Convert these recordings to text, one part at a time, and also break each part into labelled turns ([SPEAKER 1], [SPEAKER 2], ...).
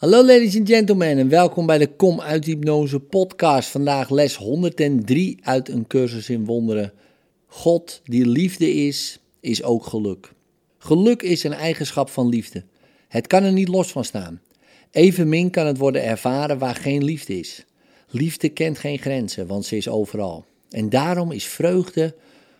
[SPEAKER 1] Hallo ladies and gentlemen en welkom bij de Kom uit Hypnose podcast. Vandaag les 103 uit een cursus in wonderen. God die liefde is, is ook geluk. Geluk is een eigenschap van liefde. Het kan er niet los van staan. Evenmin kan het worden ervaren waar geen liefde is. Liefde kent geen grenzen, want ze is overal. En daarom is vreugde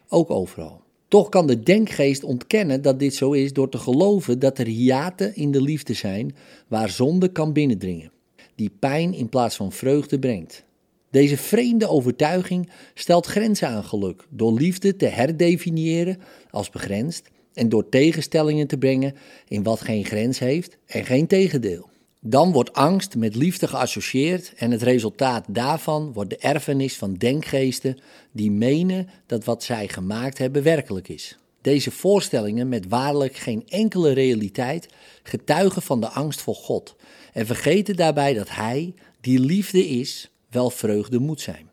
[SPEAKER 1] ook overal. Toch kan de denkgeest ontkennen dat dit zo is door te geloven dat er hiaten in de liefde zijn waar zonde kan binnendringen, die pijn in plaats van vreugde brengt. Deze vreemde overtuiging stelt grenzen aan geluk door liefde te herdefiniëren als begrensd en door tegenstellingen te brengen in wat geen grens heeft en geen tegendeel. Dan wordt angst met liefde geassocieerd en het resultaat daarvan wordt de erfenis van denkgeesten die menen dat wat zij gemaakt hebben werkelijk is. Deze voorstellingen met waarlijk geen enkele realiteit getuigen van de angst voor God en vergeten daarbij dat Hij, die liefde is, wel vreugde moet zijn.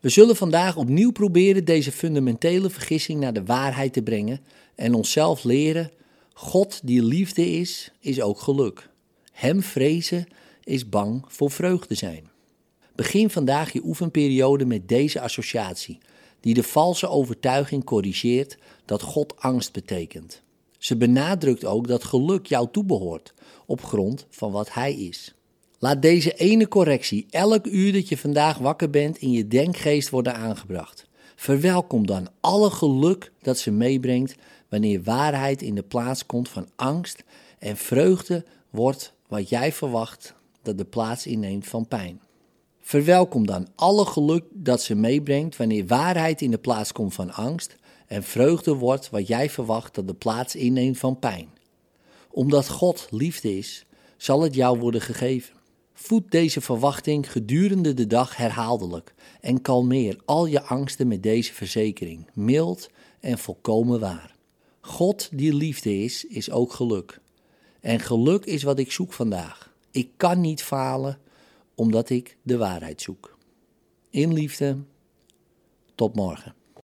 [SPEAKER 1] We zullen vandaag opnieuw proberen deze fundamentele vergissing naar de waarheid te brengen en onszelf leren: God die liefde is, is ook geluk. Hem vrezen is bang voor vreugde zijn. Begin vandaag je oefenperiode met deze associatie, die de valse overtuiging corrigeert dat God angst betekent. Ze benadrukt ook dat geluk jou toebehoort, op grond van wat Hij is. Laat deze ene correctie elk uur dat je vandaag wakker bent in je denkgeest worden aangebracht. Verwelkom dan alle geluk dat ze meebrengt wanneer waarheid in de plaats komt van angst en vreugde wordt wat jij verwacht dat de plaats inneemt van pijn. Verwelkom dan alle geluk dat ze meebrengt wanneer waarheid in de plaats komt van angst en vreugde wordt wat jij verwacht dat de plaats inneemt van pijn. Omdat God liefde is, zal het jou worden gegeven. Voed deze verwachting gedurende de dag herhaaldelijk en kalmeer al je angsten met deze verzekering, mild en volkomen waar. God die liefde is, is ook geluk. En geluk is wat ik zoek vandaag. Ik kan niet falen omdat ik de waarheid zoek. In liefde, tot morgen.